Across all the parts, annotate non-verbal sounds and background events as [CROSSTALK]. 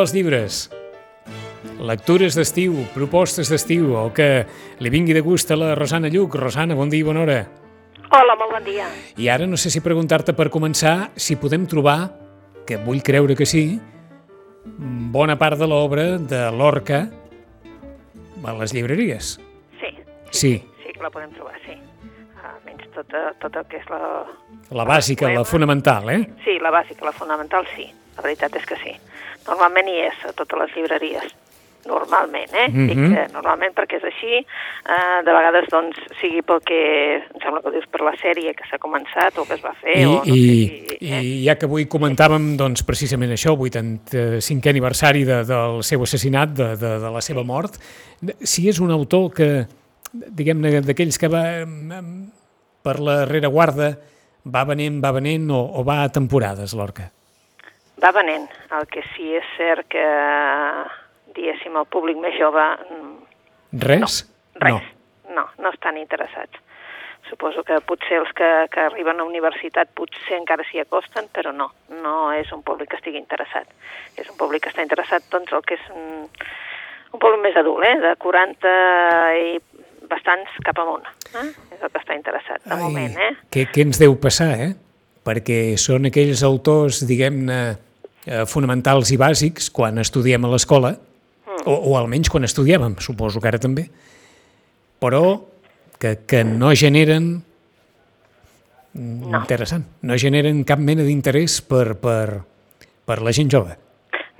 pels llibres. Lectures d'estiu, propostes d'estiu, o que li vingui de gust a la Rosana Lluc. Rosana, bon dia i bona hora. Hola, molt bon dia. I ara no sé si preguntar-te per començar si podem trobar, que vull creure que sí, bona part de l'obra de Lorca a les llibreries. Sí, Sí, sí que la podem trobar, sí. Almenys tot, eh, tot el que és la... la bàsica, la poema. fonamental, eh? Sí, la bàsica, la fonamental, sí. La veritat és que sí. Normalment hi és a totes les llibreries. Normalment, eh? Mhm. Dic que normalment perquè és així. Eh, de vegades, doncs, sigui pel que... Em sembla que dius per la sèrie que s'ha començat o que es va fer, I, o no i, sé si... Eh? I ja que avui comentàvem doncs, precisament això, 85è aniversari de, del seu assassinat, de, de, de la seva mort, si és un autor que, diguem-ne, d'aquells que va mm, per la rereguarda va venent, va venent o, o va a temporades, l'Orca? Va venent. El que sí és cert que, diguéssim, el públic més jove mm, Res? Res. No. no, estan interessats. Suposo que potser els que, que arriben a universitat potser encara s'hi acosten, però no, no és un públic que estigui interessat. És un públic que està interessat, doncs, el que és un, un públic més adult, eh? de 40 i bastants cap amunt. Eh? És el que està interessat, de Ai, moment, eh? Què, què ens deu passar, eh? Perquè són aquells autors, diguem-ne, eh, fonamentals i bàsics quan estudiem a l'escola, Mm. o, o almenys quan estudiàvem, suposo que ara també, però que, que no generen No. interessant, no generen cap mena d'interès per, per, per la gent jove.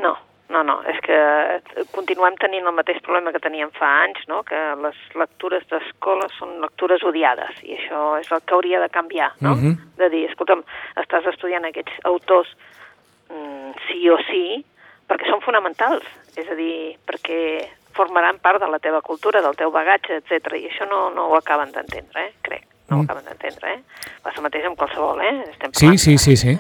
No, no, no, és que continuem tenint el mateix problema que teníem fa anys, no? que les lectures d'escola són lectures odiades, i això és el que hauria de canviar, no? Mhm. De dir, escolta'm, estàs estudiant aquests autors mm, sí o sí, perquè són fonamentals, és a dir, perquè formaran part de la teva cultura, del teu bagatge, etc. I això no, no ho acaben d'entendre, eh? crec. No ho Mm. acaben d'entendre, eh? Passa mateix amb qualsevol, eh? Estem Sí, parlant sí, sí, sí.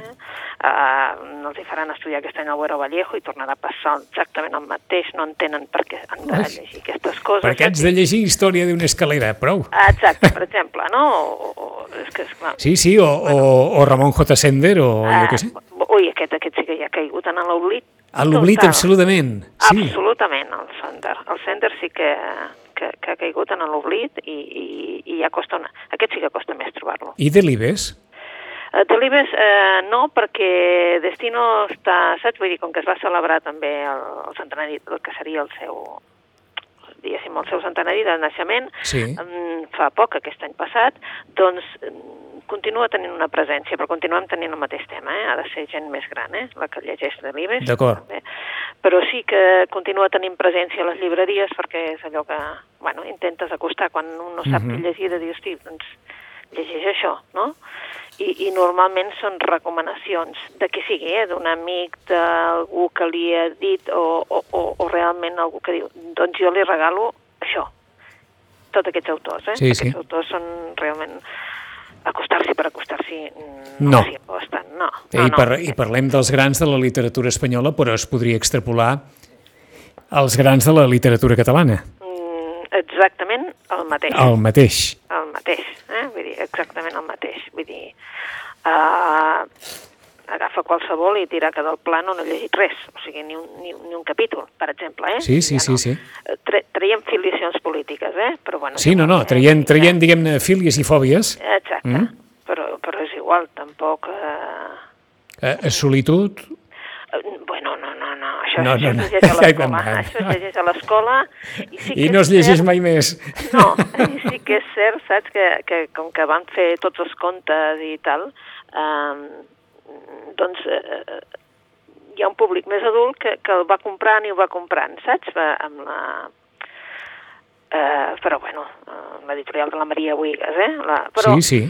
Uh, no els hi faran estudiar aquest any al Güero Vallejo i tornarà a passar exactament el mateix, no entenen per què han de llegir aquestes coses. Perquè haig de llegir Història d'una escalera, prou. Ah, Exacte, per exemple, no? O, o, és que, esclar, Sí, sí, o, o, o Ramon J. Sender, o ah, jo què sé. Ui, aquest, aquest sí que ja ha caigut en l'oblit. A l'oblit, absolutament. Sí. Absolutament, el Sender. El Sender sí que, que, que ha caigut en l'oblit i, i, i ja costa una... Aquest sí que costa més trobar-lo. I Delibes? Uh, Delibes, eh, no, perquè Destino està, saps? Vull dir, com que es va celebrar també el, el centenari, el que seria el seu, diguéssim, el seu centenari de naixement, Sí. fa poc, aquest any passat, doncs continua tenint una presència, però continuem tenint el mateix tema, eh? ha de ser gent més gran, eh? la que llegeix Delibes. D'acord. també. Però sí que continua tenint presència a les llibreries perquè és allò que, bueno, intentes acostar quan un no sap Mhm. què llegir, de dir, hosti, doncs llegeix això, no? I, i normalment són recomanacions de qui sigui, eh? d'un amic, d'algú que li ha dit o, o, o, o realment algú que diu doncs jo li regalo això, tots aquests autors, eh? Sí, aquests sí. autors són realment acostar-s'hi per acostar-s'hi mm, No. s'hi acosten, no. Eh, no, I, no. par I parlem dels grans de la literatura espanyola, però es podria extrapolar als grans de la literatura catalana. Mm, exactament el mateix. El mateix. el mateix, eh? vull dir, exactament el mateix. Vull dir, uh, agafa qualsevol i tira que del pla no n'ha llegit res, o sigui, ni un, ni, ni un capítol, per exemple. Eh? Sí, sí, Ja sí, no. sí. Eh, Tra traiem filiacions polítiques, eh? però bueno... Sí, no, no, eh, traient, ja- traient diguem-ne, fílies i fòbies, Exacte, Mm. però, però és igual, tampoc... Eh... eh, solitud, eh, Bueno, no, no, no, això, No, no, no. es llegeix a [LAUGHS] l'escola, això es llegeix a l'escola i sí que i no es llegeix cert- mai més. [LAUGHS] No, i sí que és cert, saps, que, que com que van fer tots els contes i tal, eh, doncs eh, hi ha un públic més adult que, que el va comprant i ho va comprant, saps? Va, amb la... Eh, però bueno, eh, l'editorial de la Maria Buigas, eh? La, però, Sí, sí.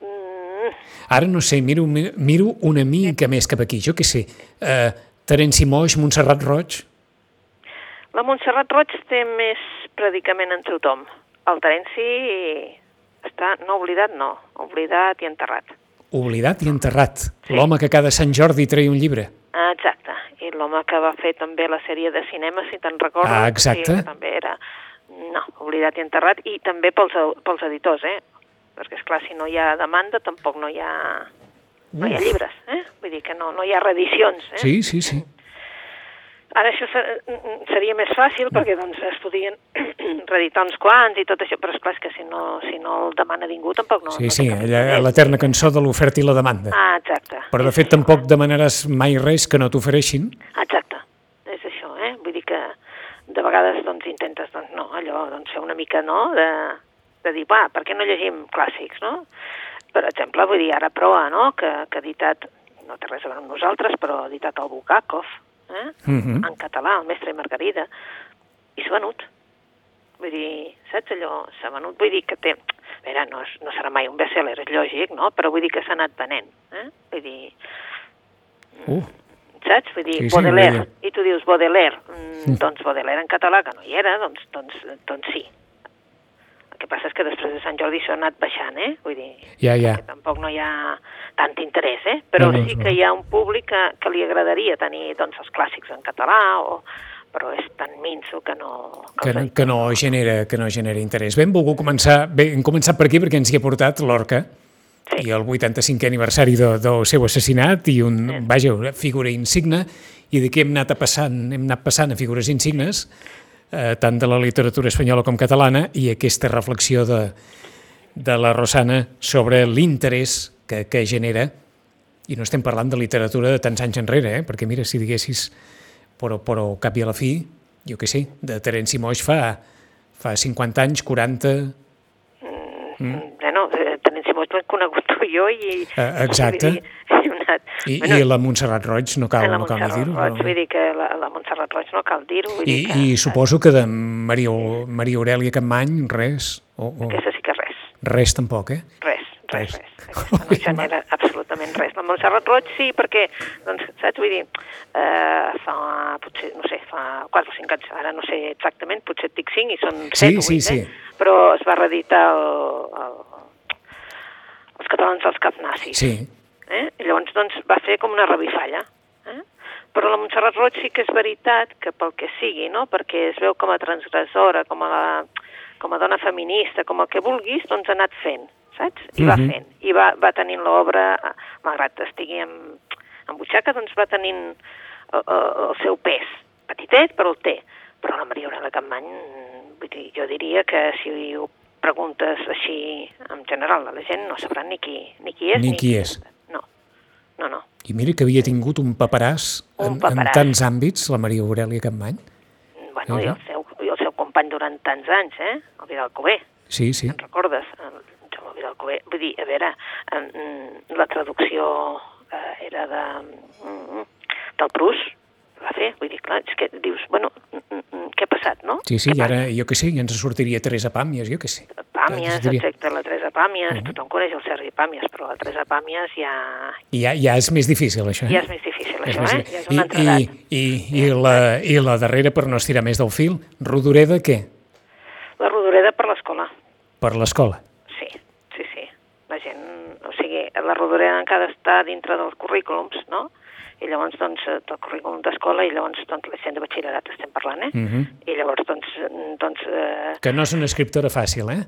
Mm, Ara no sé, miro, mi- miro una mica més cap aquí, jo què sé. Eh, Terenci Moix, Montserrat Roig, la Montserrat Roig té més predicament en tothom. El Terenci està, no oblidat, no, oblidat i enterrat. oblidat i enterrat. L'home que cada Sant Jordi treia un llibre. Exacte. I l'home que va fer també la sèrie de cinema, si te'n recordes. Ah, exacte. Sí, també era, no, oblidat i enterrat, i també pels, pels editors, eh? Perquè, és clar si no hi ha demanda, tampoc no hi ha, no hi ha llibres, eh? Vull dir que no, no hi ha reedicions, eh? Sí, sí, sí. Ara això ser- seria més fàcil perquè doncs, es podien [CLEARS THROAT] reeditar uns quants i tot això, però esclar, és que si no, si no el demana ningú tampoc no... Sí, no sí, l'eterna cançó de l'oferta i la demanda. Ah, exacte. Però de fet tampoc eh? demanaràs mai res que no t'ofereixin. Exacte, és això, eh? Vull dir que de vegades doncs intentes, doncs no, allò, doncs fer una mica, no?, de, de dir, va, per què no llegim clàssics, no? Per exemple, vull dir, ara Proa, no?, que, que ha editat, no té res a veure amb nosaltres, però ha editat el Bukakov, eh? Mhm. en català, el mestre i Margarida, i s'ha venut. Vull dir, saps allò? S'ha venut, vull dir que té... A veure, no, és, no serà mai un best-seller, és lògic, no? Però vull dir que s'ha anat venent, eh? Vull dir, Uh, saps? Vull dir, Sí, sí, Baudelaire, i tu dius Baudelaire, mm, doncs Baudelaire en català, que no hi era, doncs, doncs, doncs sí. Que passa és que després de Sant Jordi això ha anat baixant, eh? Vull dir, ja, ja. que tampoc no hi ha tant interès, eh? Però No, no, sí no. que hi ha un públic que, que li agradaria tenir doncs, els clàssics en català, o, però és tan minso que no... Que, no- que no genera, que no genera interès. Bé, hem volgut començar, bé, hem començat per aquí perquè ens hi ha portat l'Orca Sí. i el 85è aniversari de, del seu assassinat i un, vaja, una figura insigne i d'aquí hem anat a passant, hem anat passant a figures insignes eh, tant de la literatura espanyola com catalana i aquesta reflexió de, de la Rosana sobre l'interès que, que genera i no estem parlant de literatura de tants anys enrere, eh? perquè mira, si diguessis però, però cap i a la fi, jo què sé, de Terenci Moix fa, fa 50 anys, 40... Mm. Bueno, eh, Terenci Moix l'he conegut i jo i... Eh, exacte. vull anat, I, bueno, I la Montserrat Roig, no cal, no cal dir-ho. Però- vull dir que la, la Montserrat Roig no cal dir-ho. I, dir que, I suposo que de Maria, Maria Aurelia Capmany, res, o, o Aquesta sí que res, res tampoc, eh? res, res, Res. res. No genera absolutament res. La Montserrat Roig sí, perquè, doncs, saps, vull dir, eh, fa, potser, no sé, fa 4 o 5 anys, ara no sé exactament, potser et dic 5 i són 7 Sí, o 8, sí, sí. eh? però es va reeditar el, el, els catalans dels cap nazis. Sí, Eh? I llavors doncs, va fer com una revifalla. Eh? Però la Montserrat Roig sí que és veritat que pel que sigui, no? perquè es veu com a transgressora, com a, la, com a dona feminista, com el que vulguis, doncs ha anat fent, saps? I va Mhm. fent. I va, va tenint l'obra, eh, malgrat estigui en, en butxaca, doncs va tenint el, el, el seu pes. Petitet, però el té. Però la Maria Aurelia Campmany, vull dir, jo diria que si ho preguntes així en general a la gent no sabran ni qui, ni qui és. Ni qui és. No, no, no. i mira que havia tingut un paperàs, Un en, en paperàs. tants àmbits, la Maria Aurelia Capmany. Bueno, Ja, i el, seu, i el seu company durant tants anys, eh? El Vidal Cové, Sí, sí. te'n recordes? El Jaume Vidal Cové. Vull dir, a veure, la traducció eh, era de, mm, del Prus, va fer, vull dir, clar, és que dius, bueno, mm, mm, què ha passat, no? Sí, sí, i ara, jo què sé, ja ens sortiria Teresa Pàmies, jo què sé. Pàmies, exacte, la Teresa Pàmies, tothom coneix el Sergi Pàmies, però la Teresa Pàmies ja, I ja, ja és més difícil, això. Eh? ja és més difícil, això, més eh? Ja és una altra I, edat. i, i, i, la, I la darrera, per no estirar més del fil, Rodoreda, què? La Rodoreda per l'escola. Per l'escola. Sí, sí, sí. La gent, o sigui, la rodoreda encara està dintre dels currículums, no? I llavors, doncs, eh, del currículum d'escola, i llavors, doncs, la gent de batxillerat estem parlant, eh? Mhm. I llavors, doncs, eh, doncs eh, Que no és una escriptora fàcil, eh?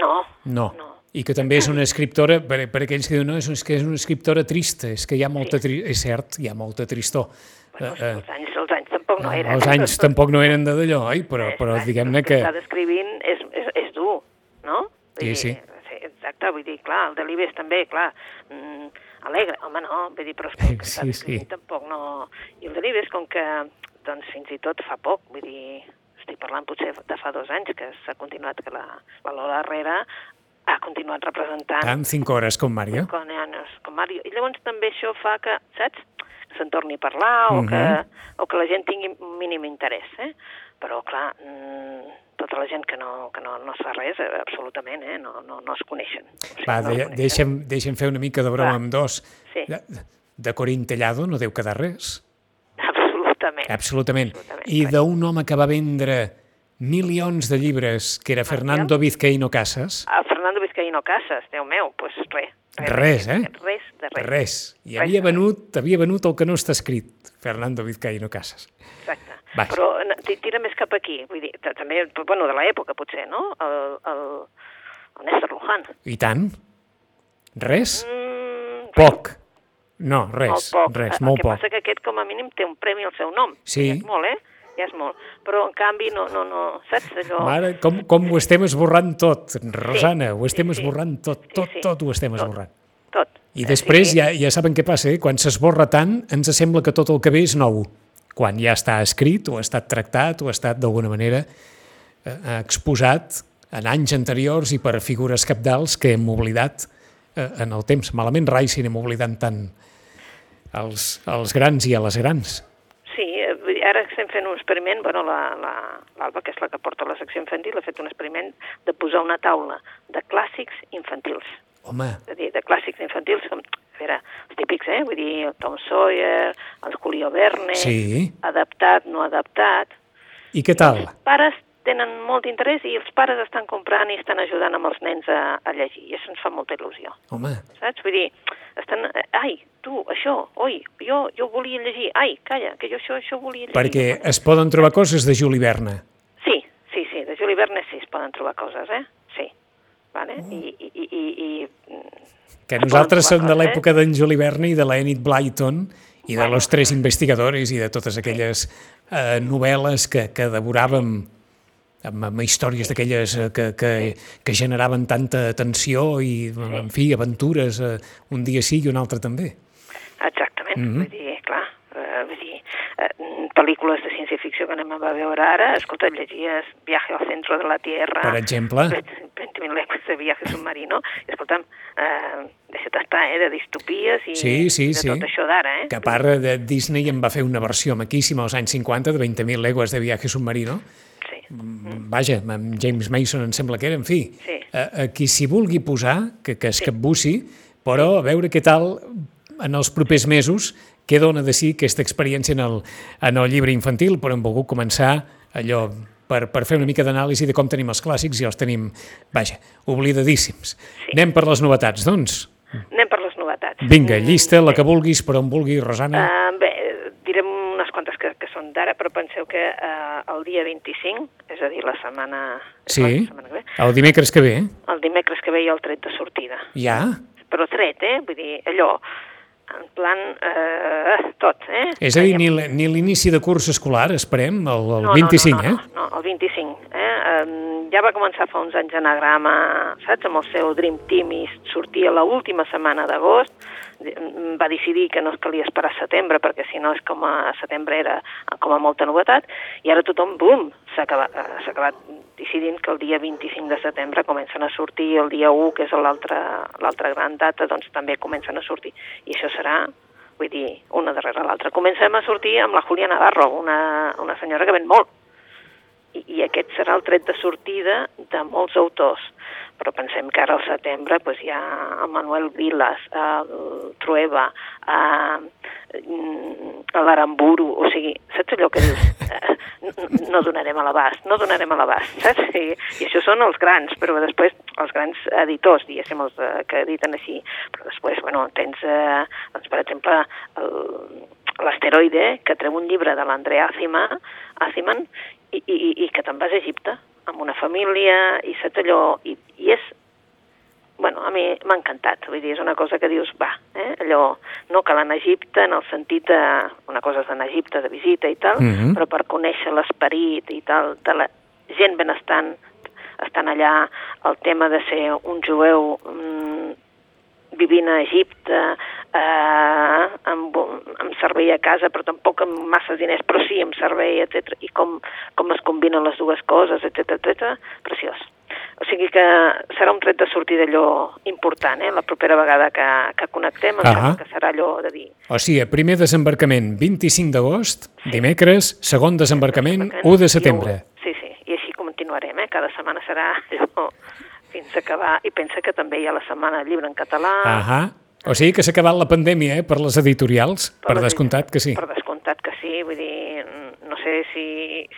no, No. No. I que també és una escriptora, per, per aquells que diuen, no, és, és que és una escriptora trista, és que hi ha molta, tri... és cert, hi ha molta tristor. bueno, Eh, eh, els, anys, els anys tampoc no, no, eren. els anys tampoc no eren de d'allò, oi? Però, però diguem-ne que... Està descrivint és, és, és dur, no? Sí, sí. sí. Exacte, vull dir, clar, el Delibes també, clar, mm, alegre, home, no, vull dir, però és està Sí, descrivint sí. tampoc no... I el Delibes, com que, doncs, fins i tot fa poc, vull dir, estic parlant potser de fa dos anys, que s'ha continuat, que la, la Lola Herrera ha continuat representant Tant 5 hores com Mario. nanos, com Mario. I llavors també això fa que, saps, se'n torni a parlar o, Mhm. que, o que la gent tingui un mínim interès, eh? Però, clar, mm, tota la gent que no, que no, no es fa res, eh, absolutament, eh? No, no, no es coneixen. O sigui, Va, no de, coneixen. deixa'm, deixa'm fer una mica de broma Va. amb dos. Sí. De, de Corín Tellado no deu quedar res. Absolutament. Absolutament. Absolutament, I res. d'un home que va vendre milions de llibres, que era Fernando Vizcaíno Casas, A Fernando Vizcaíno Casas, Déu meu, doncs pues res. Res, eh? Res de res. res. I Res havia res. venut, havia venut el que no està escrit, Fernando Vizcaíno Casas. Exacte. Vaja. Però tira més cap aquí, vull dir, ta- també, bueno, de l'època potser, no? El, el, el Néstor Luján. I tant? Res? Mm, Poc. No, res, molt poc. res, el molt que poc. passa que aquest com a mínim té un premi al seu nom. Sí. Ja és molt, eh? Ja és molt. Però en canvi no, no, no saps allò... Mare, com, com ho estem esborrant tot, Rosana, ho estem sí, sí. esborrant tot, Sí, tot, sí. tot ho estem Tot. esborrant. Tot. I després Sí. ja, ja saben què passa, eh? quan s'esborra tant ens sembla que tot el que ve és nou. Quan ja està escrit o ha estat tractat o ha estat d'alguna manera eh, exposat en anys anteriors i per figures capdals que hem oblidat eh, en el temps. Malament rai si anem oblidant tant els, els grans i a les grans. Sí, eh, ara estem fent un experiment, bueno, l'Alba, la, l'Alba, que és la que porta la secció infantil, ha fet un experiment de posar una taula de clàssics infantils. Home, És a dir, de clàssics infantils, com, a veure, els típics, eh? Vull dir, el Tom Sawyer, el Julio Verne, sí. adaptat, no adaptat. I què tal? Els pares tenen molt interès i els pares estan comprant i estan ajudant amb els nens a, a llegir, i això ens fa molta il·lusió. Home, saps? Vull dir, estan... Ai, tu, això, oi, jo, jo volia llegir. Ai, calla, que jo això, això volia llegir. perquè es poden trobar coses de Juli Verne. Sí, sí, sí, de Juli Verne sí es poden trobar coses, eh? Sí. Vale? Mm. I, i, i, i, i Que Es nosaltres som de l'època d'en Juli Verne i de la Enid Blyton i de. Los Tres Investigadores i de totes aquelles eh, novel·les que, que devoràvem amb, amb històries d'aquelles eh, que, que, que generaven tanta tensió i, en fi, aventures, eh, un dia sí i un altre també. exactament, Mhm. vull dir, clar, eh, vull dir, eh, pel·lícules de ciència-ficció que anem a veure ara, escolta, llegies Viaje al centro de la Tierra, Per exemple, 20.000 legues de viaje submarino, i escolta'm, eh, deixa't estar, eh, de distopies i Sí, sí, de sí. tot això d'ara, eh? que a part de Disney en va fer una versió maquíssima als anys 50 de 20.000 legües de viaje submarino, Sí. vaja, amb James Mason em sembla que era, en fi, Sí. a, a qui s'hi vulgui posar, que, que es capbussi, però a veure què tal en els propers mesos què dona de si aquesta experiència en el, en el llibre infantil, però hem volgut començar allò per, per fer una mica d'anàlisi de com tenim els clàssics i els tenim, vaja, oblidadíssims. Sí. Anem per les novetats, doncs. Anem per les novetats. Vinga, Mm, llista, la que vulguis, per on vulgui, Rosana. Uh, bé, direm unes quantes que, que són d'ara, però penseu que uh, el dia 25, és a dir, la setmana... Sí, la setmana que ve, el dimecres que ve, el dimecres que ve hi ha el tret de sortida. ja? Però tret, eh? Vull dir, allò, en plan, eh, tot, eh? És a dir, ni, ni l'inici de curs escolar, esperem, el, el No, 25, no, no, eh? no, no, el 25. Eh? Um, ja va començar fa uns anys Anagrama, saps, amb el seu Dream Team i sortia la última setmana d'agost. Mm, Va decidir que no es calia esperar setembre, perquè si no és com a setembre era com a molta novetat, i ara tothom, bum, s'ha acabat, eh, acabat decidint que el dia 25 de setembre comencen a sortir, el dia 1, que és l'altra gran data, doncs també comencen a sortir. I això serà vull dir, una darrere l'altra. Comencem a sortir amb la Julia Navarro, una, una senyora que ven molt, i, i aquest serà el tret de sortida de molts autors. Però pensem que ara al setembre doncs, hi ha el Manuel Vilas, el Trueba, eh, l'Aramburu, o sigui, saps allò que dius? [LAUGHS] Eh, no donarem a l'abast, no donarem a l'abast, saps? I, I això són els grans, però després els grans editors, diguéssim, els eh, que editen així, però després, bueno, tens, eh, doncs, per exemple, el- l'asteroide, que treu un llibre de l'Andrea Aziman i, i, i que te'n vas a Egipte amb una família i saps allò, i, i és bueno, a mi m'ha encantat, vull dir, és una cosa que dius, va, eh? allò, no cal anar a Egipte en el sentit de, una cosa és anar a Egipte de visita i tal, Mhm. però per conèixer l'esperit i tal, de la gent benestant, estan allà, el tema de ser un jueu mm, vivint a Egipte, eh, amb, amb servei a casa, però tampoc amb massa diners, però sí amb servei, etc. I com, com es combinen les dues coses, etc etc. preciós. O sigui que serà un tret de sortida allò important, eh? la propera vegada que, que connectem, em Ahà. sembla que serà allò de dir... O sigui, primer desembarcament 25 d'agost, dimecres, segon desembarcament 1 de setembre. Sí, sí, i així continuarem, eh? cada setmana serà [LAUGHS] allò fins a acabar, i pensa que també hi ha la setmana del llibre en català, Ahà. O sigui que s'ha acabat la pandèmia, eh, per les editorials, per les descomptat que sí. Per descomptat que sí, vull dir, no sé si,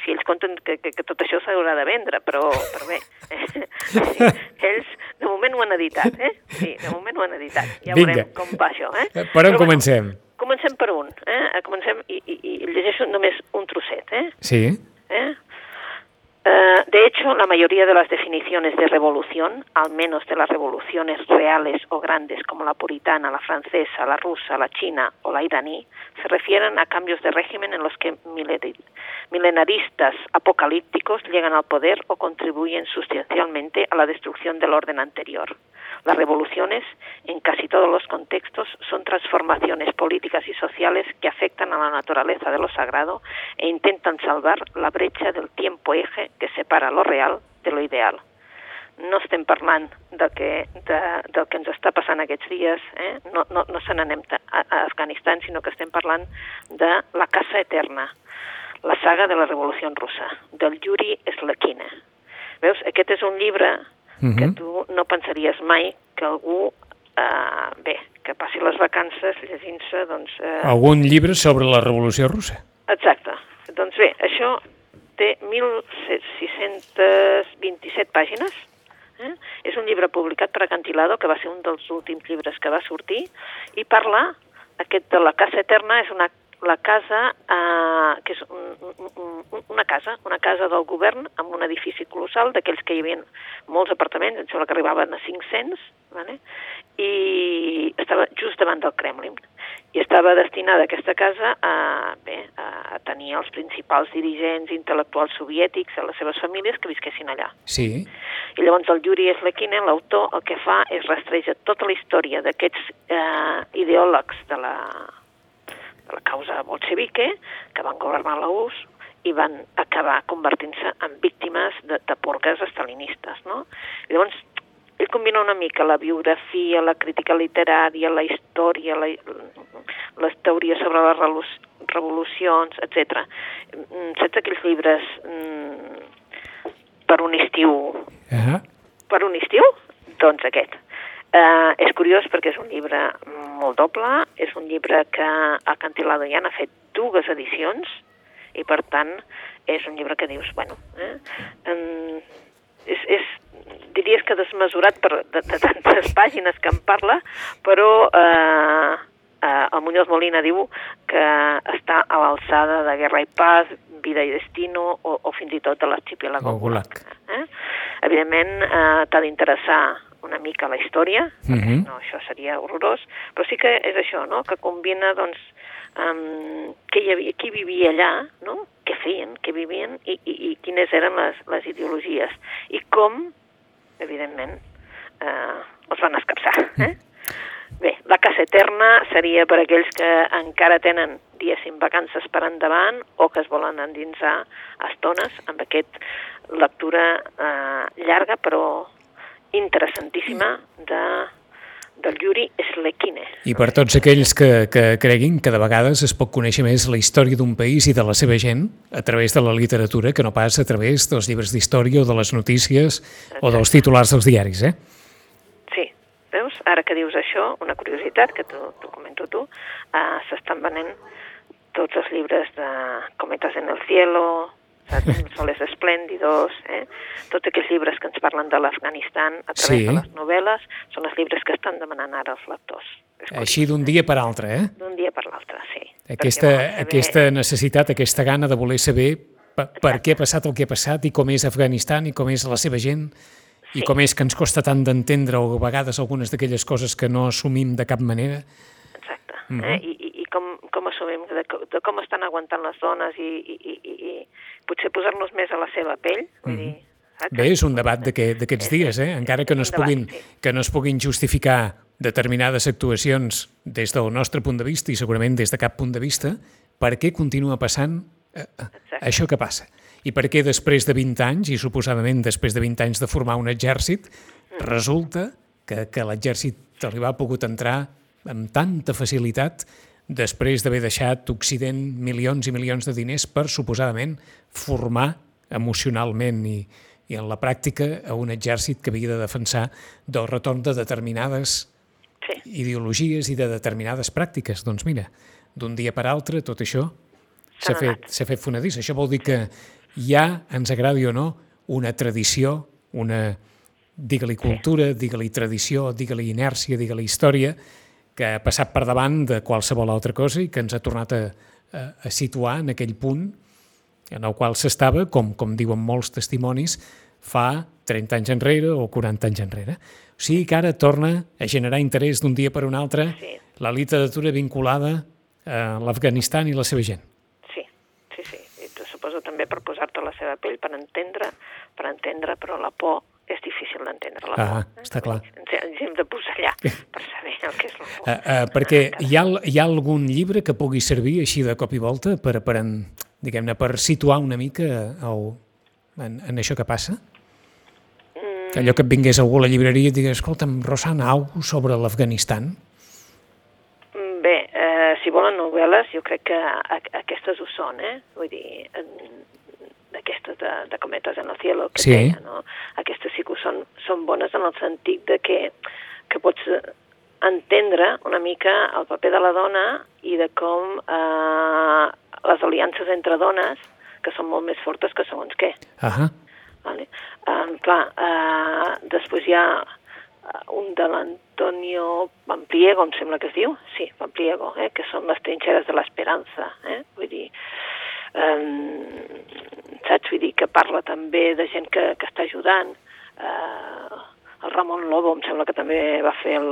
si ells compten que, que, que tot això s'haurà de vendre, però, però bé, eh? [LAUGHS] ells de moment ho han editat, eh? Sí, de moment ho han editat. Ja Vinga. veurem com va això, eh? Eh, Per on Però, comencem? Bueno, comencem per un, eh? Comencem i, i, i llegeixo només un trosset, eh? Sí? eh? Uh, de hecho, la mayoría de las definiciones de revolución, al menos de las revoluciones reales o grandes como la puritana, la francesa, la rusa, la china o la iraní, se refieren a cambios de régimen en los que milenaristas apocalípticos llegan al poder o contribuyen sustancialmente a la destrucción del orden anterior. Las revoluciones, en casi todos los contextos, son transformaciones políticas y sociales que afectan a la naturaleza de lo sagrado e intentan salvar la brecha del tiempo eje que separa lo real de lo ideal. No estem parlant de que, de, del que ens està passant aquests dies, eh? no, no, no se n'anem a, a Afganistan, sinó que estem parlant de La Casa Eterna, la saga de la Revolució Russa, del Yuri Slekina. Veus, aquest és un llibre uh -huh. que mhm. tu no pensaries mai que algú, eh, bé, que passi les vacances llegint-se, doncs... Eh... Algun llibre sobre la Revolució Russa. Exacte. Doncs bé, això té 1.627 pàgines, eh? és un llibre publicat per Acantilado, que va ser un dels últims llibres que va sortir, i parla, aquest de la Casa Eterna és una la casa, eh, que és un, un, una casa, una casa del govern amb un edifici colossal, d'aquells que hi havia molts apartaments, em sembla que arribaven a 500, vale? i estava just davant del Kremlin. I estava destinada aquesta casa a, bé, a tenir els principals dirigents intel·lectuals soviètics, a les seves famílies que visquessin allà. Sí. I llavors el Yuri Slekinen, l'autor, el que fa és rastreja tota la història d'aquests eh, ideòlegs de la, de la causa bolxevique, que van governar la URSS i van acabar convertint-se en víctimes de, de porques estalinistes. No? I llavors, ell combina una mica la biografia, la crítica literària, la història, la, les teories sobre les revolucions, etc. Mm, saps aquells llibres mm, per un estiu? Uh -huh. Per un estiu? Doncs aquest. Eh, és curiós perquè és un llibre molt doble, és un llibre que a Cantilado ja n'ha fet dues edicions i per tant és un llibre que dius, bueno, eh, eh, és, és, diries que desmesurat per, de, de tantes [LAUGHS] pàgines que en parla, però eh, eh, el Muñoz Molina diu que està a l'alçada de Guerra i Paz, Vida i Destino o, o fins i tot de l'arxipélago Gulag. Eh? Evidentment, eh, t'ha d'interessar una mica la història, uh -huh. no, això seria horrorós, però sí que és això, no?, que combina, doncs, um, que hi havia, qui vivia allà, no?, què feien, què vivien i, i, i quines eren les, les ideologies i com, evidentment, eh, els van escapçar. Eh? Bé, la casa eterna seria per aquells que encara tenen, diguéssim, vacances per endavant o que es volen endinsar a estones amb aquest lectura eh, llarga però interessantíssima de, del Yuri Slekine. I per tots aquells que, que creguin que de vegades es pot conèixer més la història d'un país i de la seva gent a través de la literatura que no pas a través dels llibres d'història o de les notícies Exacte. o dels titulars dels diaris, eh? Ara que dius això, una curiositat que t'ho comento tu, uh, s'estan venent tots els llibres de Cometas en el cielo, Soles esplèndidos, eh? tots aquells llibres que ens parlen de l'Afganistan a través sí. de les novel·les són els llibres que estan demanant ara els lectors. Així d'un dia per altre, eh? D'un dia per l'altre, sí. Aquesta, saber... aquesta necessitat, aquesta gana de voler saber per, per què ha passat el que ha passat i com és Afganistan i com és la seva gent sí. i com és que ens costa tant d'entendre o a vegades algunes d'aquelles coses que no assumim de cap manera. Exacte. Mm -hmm. eh? I, i, I com, com assumim de, de com estan aguantant les dones i, i, i, i potser posar-nos més a la seva pell, vull mm -hmm. dir, Saps? Bé, és un debat d'aquests dies, eh? encara que no, es puguin, que no es puguin justificar determinades actuacions des del nostre punt de vista i segurament des de cap punt de vista, per què continua passant eh, eh això que passa? I per què després de 20 anys, i suposadament després de 20 anys de formar un exèrcit, resulta que, que l'exèrcit li va pogut entrar amb tanta facilitat després d'haver deixat Occident milions i milions de diners per, suposadament, formar emocionalment i, i en la pràctica a un exèrcit que havia de defensar del retorn de determinades sí. ideologies i de determinades pràctiques. Doncs mira, d'un dia per altre tot això s'ha fet, fet fonadís. Això vol dir que hi ha, ens agradi o no, una tradició, una, digue-li cultura, digue-li tradició, digue-li inèrcia, digue-li història, que ha passat per davant de qualsevol altra cosa i que ens ha tornat a, a, a situar en aquell punt en el qual s'estava, com, com diuen molts testimonis, fa 30 anys enrere o 40 anys enrere. O sigui que ara torna a generar interès d'un dia per un altre Sí. la literatura vinculada a l'Afganistan i la seva gent. Sí, sí, sí. I tu suposo també per posar-te a la seva pell, per entendre, per entendre, però la por és difícil d'entendre, la Ah, por. està clar. Ens, ens hem de posar allà per saber el que és la por. Uh, uh, perquè hi ha, hi ha algun llibre que pugui servir així de cop i volta per, per, en, diguem-ne, per situar una mica el, en, en això que passa? Que allò que et vingués algú a la llibreria i et digués, escolta'm, Rosana, alguna sobre l'Afganistan? Si volen novel·les, jo crec que a, aquestes ho són, eh? Vull dir, d'aquestes de, de Cometes en el cielo que Sí. deia, no? Aquestes sí que són, són bones en el sentit de que, que pots entendre una mica el paper de la dona i de com eh, les aliances entre dones, que són molt més fortes que segons què. Ahà, Vale. Um, clar, uh, després hi ha uh, un de l'Antonio Pampliego, em sembla que es diu, sí, Pampliego, eh, que són les trinxeres de l'esperança, eh? vull dir, um, saps? Vull dir que parla també de gent que, que està ajudant, uh, el Ramon Lobo em sembla que també va fer el,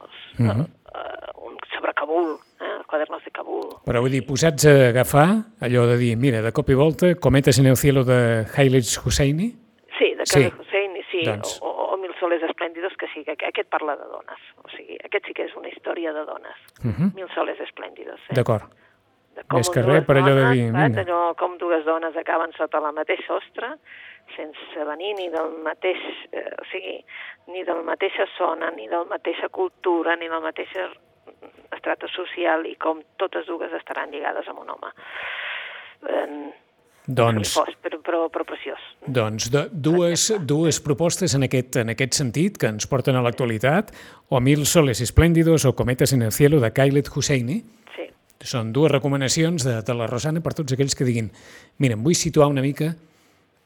els, Mhm. uh, un sobre Kabul, eh? els quadernos de Kabul, però vull dir, posats a agafar allò de dir, mira, de cop i volta, Cometes en el cielo de Hailej Husseini, Sí, de Sí. Khaled Hussein, i sí, Doncs. o, o, o Mil soles esplèndidos, que sí, que aquest parla de dones. O sigui, aquest sí que és una història de dones. uh -huh. Mil soles esplèndidos. Eh? d'acord. Més que res per allò de dir, vinga. Allò, com dues dones acaben sota la mateixa sostre, sense venir ni del mateix, eh, o sigui, ni de la mateixa zona, ni de la mateixa cultura, ni de la mateixa estrata social, i com totes dues estaran lligades amb un home. Eh, Doncs, fos, però, però, però preciós. doncs de, dues, dues propostes en aquest, en aquest sentit que ens porten a l'actualitat, o Mil soles esplèndidos o Cometes en el cielo de Kailet Husseini, Sí. Són dues recomanacions de, de la Rosana per tots aquells que diguin mira, em vull situar una mica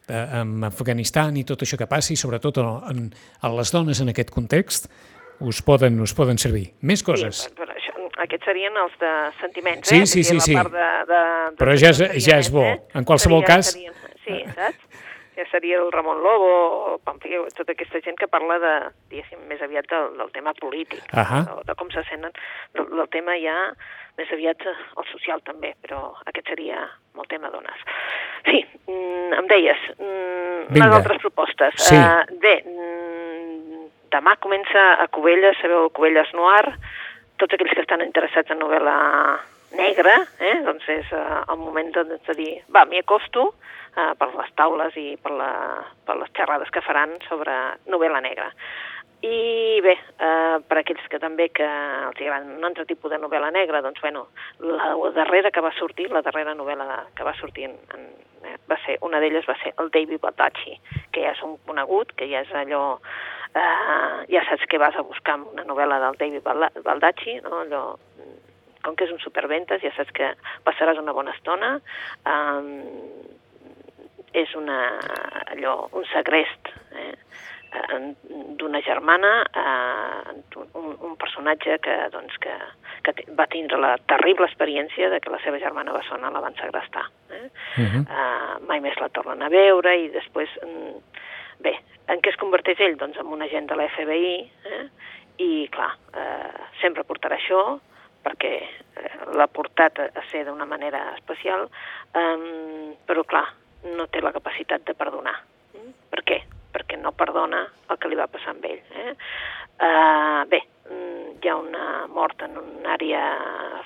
eh, amb Afganistan i tot això que passi, sobretot en, en, en les dones en aquest context, us poden, us poden servir. Més coses. Sí, aquests serien els de sentiments, Sí, eh? sí, sí, sí. La part de, de, de Però ja és- ja és bo. Eh? En qualsevol Seria- cas- Serien, sí, saps? Ja seria el Ramon Lobo, o Pampliego, tota aquesta gent que parla de, diguéssim, més aviat del, del tema polític, Ahà. o de com se senten, del, del tema ja més aviat eh, el social també, però aquest seria molt tema dones. Sí, mm, em deies, mm, Vinga. unes altres propostes. Sí. Eh, bé, mm, demà comença a Cubelles, sabeu, Cubelles Noir, tots aquells que estan interessats en novel·la negra, eh? doncs és eh, el moment de, de dir, va, m'hi acosto eh, per les taules i per, la, per les xerrades que faran sobre novel·la negra. I bé, eh, per aquells que també que els agrada un altre tipus de novel·la negra, doncs bueno, la darrera que va sortir, la darrera novel·la que va sortir en, en, eh, va ser, una d'elles va ser el David Baldacci, que ja és un conegut, que ja és allò, eh, ja saps que vas a buscar amb una novel·la del David Balda- Baldacci, no? allò, com que és un superventes, ja saps que passaràs una bona estona, eh, és una, allò, un segrest, eh? eh, d'una germana, eh, un, un personatge que, doncs, que, que va tindre la terrible experiència de que la seva germana bessona la van segrestar. Eh? Uh -huh. uh, mai més la tornen a veure i després, mm, bé, en què es converteix ell? Doncs en un agent de la FBI eh? i, clar, eh, sempre portarà això perquè eh, l'ha portat a, a ser d'una manera especial, um, però, clar, no té la capacitat de perdonar. Mm? Per què? Perquè no perdona el que li va passar amb ell. Eh? Uh, bé, mm, hi ha una mort en una àrea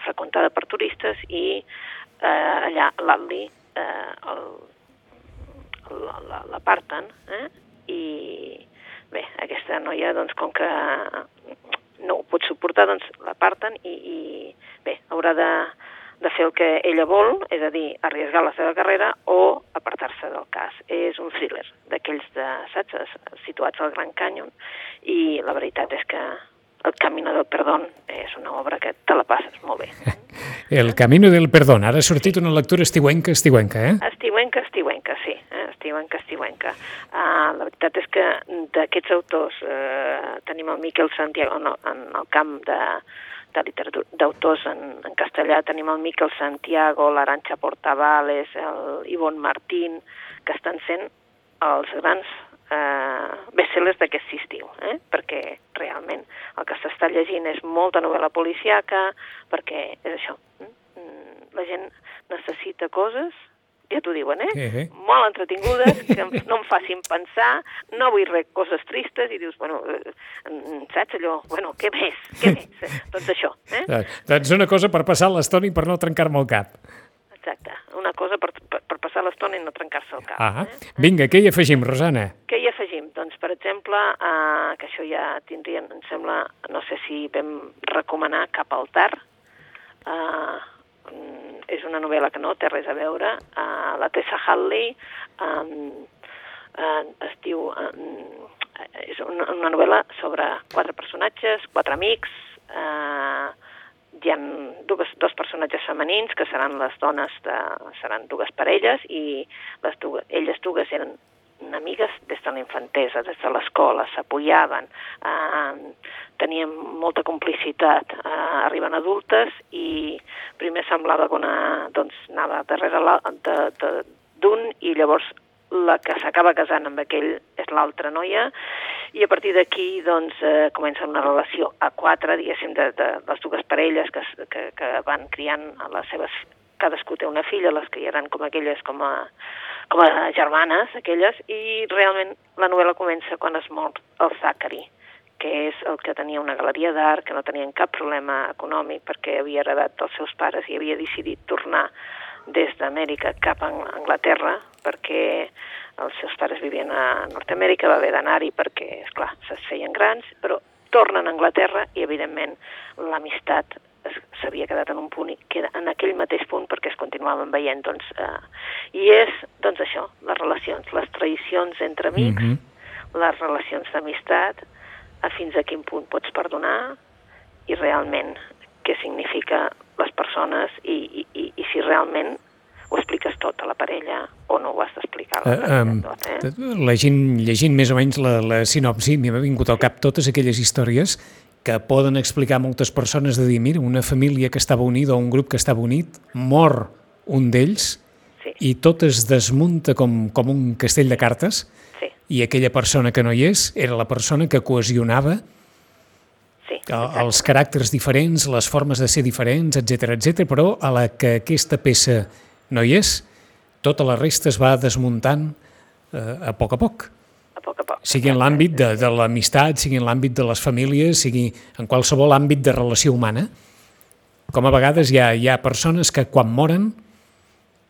freqüentada per turistes i eh, allà l'Atli eh, el, la- la- l'aparten eh? i bé, aquesta noia doncs com que no ho pot suportar doncs l'aparten i, i bé, haurà de, de fer el que ella vol, és a dir, arriesgar la seva carrera o apartar-se del cas. És un thriller d'aquells de, saps, situats al Gran Canyon i la veritat és que el Camino del Perdón és una obra que te la passes molt bé. [LAUGHS] El Camino del Perdón. Ara ha sortit una lectura estiuenca, estiuenca, eh? Estiuenca, estiuenca? Estiuenca, estiuenca. Uh, la veritat és que d'aquests autors uh, tenim el Miquel Santiago no, en el camp de, de literatura d'autors en, en castellà. Tenim el Miquel Santiago, l'Aranxa Portavales, el Ivon Martín, que estan sent els grans eh, bestsellers d'aquest estiu, eh? perquè realment el que s'està llegint és molta novel·la policiaca, perquè és això, mm, la gent necessita coses ja t'ho diuen, eh? Eh, eh. Molt entretingudes, que no em facin pensar, no vull res coses tristes, i dius, bueno, eh, mm, saps allò? Bueno, què més? Què més? [LAUGHS] Eh, Doncs això, eh? Eh, Doncs una cosa per passar l'estona i per no trencar-me el cap. Exacte. Una cosa per, per, per passar l'estona i no trencar-se el cap. Ah, Eh? vinga, què hi afegim, Rosana? Què hi afegim? Doncs, per exemple, eh, que això ja tindrien, em sembla, no sé si vam recomanar Cap al Tar. Eh, és una novel·la que no té res a veure. Eh, la Tessa Hadley eh, eh, es diu... Eh, és una, una novel·la sobre quatre personatges, quatre amics, eh, hi ha dues, dos personatges femenins que seran les dones de, seran dues parelles i les dues, elles dues eren amigues des de la infantesa, des de l'escola, s'apoyaven, eh, tenien molta complicitat, eh, arriben adultes i primer semblava que una, doncs, anava darrere d'un i llavors la que s'acaba casant amb aquell és l'altra noia i a partir d'aquí doncs, eh, comença una relació a quatre, diguéssim, de, de les dues parelles que, que, que van criant a les seves... Cadascú té una filla, les eren com aquelles com a, com a germanes, aquelles, i realment la novel·la comença quan es mor el Zachary, que és el que tenia una galeria d'art, que no tenien cap problema econòmic perquè havia heredat dels seus pares i havia decidit tornar des d'Amèrica cap a Ang- Anglaterra perquè els seus pares vivien a Nord-Amèrica, va haver d'anar-hi perquè, és clar, se feien grans, però tornen a Anglaterra i, evidentment, l'amistat s'havia quedat en un punt i queda en aquell mateix punt perquè es continuaven veient, doncs, eh, i és, doncs, això, les relacions, les traïcions entre amics, Mhm. les relacions d'amistat, a fins a quin punt pots perdonar i realment què significa les persones i, i, i, i si realment ho expliques tot a la parella o no ho has d'explicar a la Eh, parella em, tot, eh? Llegint, llegint més o menys la, la sinopsi, m'ha vingut al cap totes aquelles històries que poden explicar moltes persones de dir, mira, una família que estava unida o un grup que estava unit, mor un d'ells Sí, i tot es desmunta com, com un castell de cartes sí, i aquella persona que no hi és era la persona que cohesionava sí. exacte. els caràcters diferents, les formes de ser diferents, etc etc. però a la que aquesta peça no hi és, tota la resta es va desmuntant eh, a poc a poc. A poc a poc. Sigui en l'àmbit de, de l'amistat, sigui en l'àmbit de les famílies, sigui en qualsevol àmbit de relació humana, com a vegades hi ha, hi ha persones que quan moren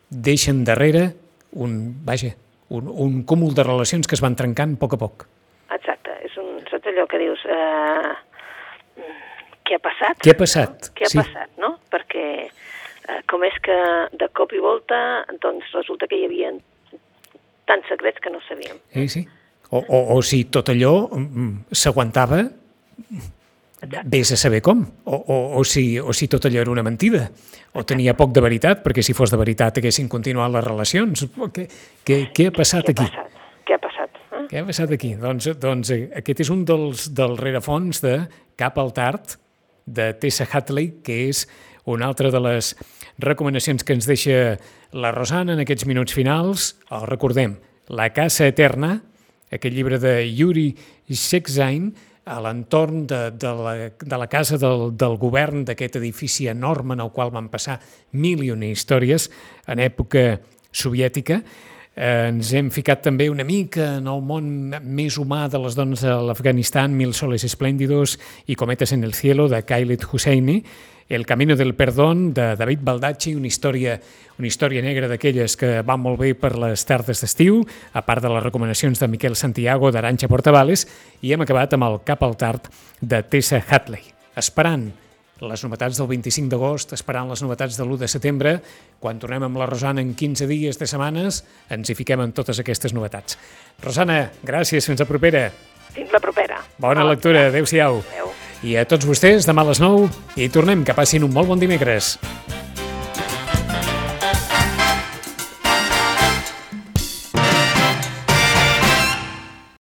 deixen darrere un, vaja, un, un cúmul de relacions que es van trencant a poc a poc. Exacte, és un, saps allò que dius, eh, què ha passat? Què ha passat? Què ha Sí. passat, no? Perquè eh, com és que de cop i volta doncs resulta que hi havia tants secrets que no sabíem. Sí, sí. O, o, o si tot allò mm, s'aguantava, vés a saber com. O, o, o, si, o si tot allò era una mentida. O tenia poc de veritat, perquè si fos de veritat haguessin continuat les relacions. Què, què, què ha passat Què ha aquí? passat? Què ha passat? Eh? Què ha passat aquí? Doncs, doncs eh, aquest és un dels, dels rerefons de Cap al Tard, de Tessa Hadley, que és una altra de les recomanacions que ens deixa la Rosana en aquests minuts finals. El recordem, La Casa Eterna, aquest llibre de Yuri Shekzain, a l'entorn de, de, la, de la casa del, del govern d'aquest edifici enorme en el qual van passar mil i una històries en època soviètica. Eh, ens hem ficat també una mica en el món més humà de les dones de l'Afganistan, Mil soles esplèndidos i cometes en el cielo, de Kailet Husseini, El camino del perdón, de David Baldacci, una història, una història negra d'aquelles que van molt bé per les tardes d'estiu, a part de les recomanacions de Miquel Santiago, d'Aranxa Portavales, i hem acabat amb el Cap al Tard de Tessa Hadley. Esperant les novetats del 25 d'agost, esperant les novetats de l'1 de setembre. Quan tornem amb la Rosana en 15 dies de setmanes, ens hi fiquem en totes aquestes novetats. Rosana, gràcies, fins a propera. Fins la propera. Bona Hola. lectura, adeu-siau. Adéu. I a tots vostès, demà a les 9, i tornem, que passin un molt bon dimecres.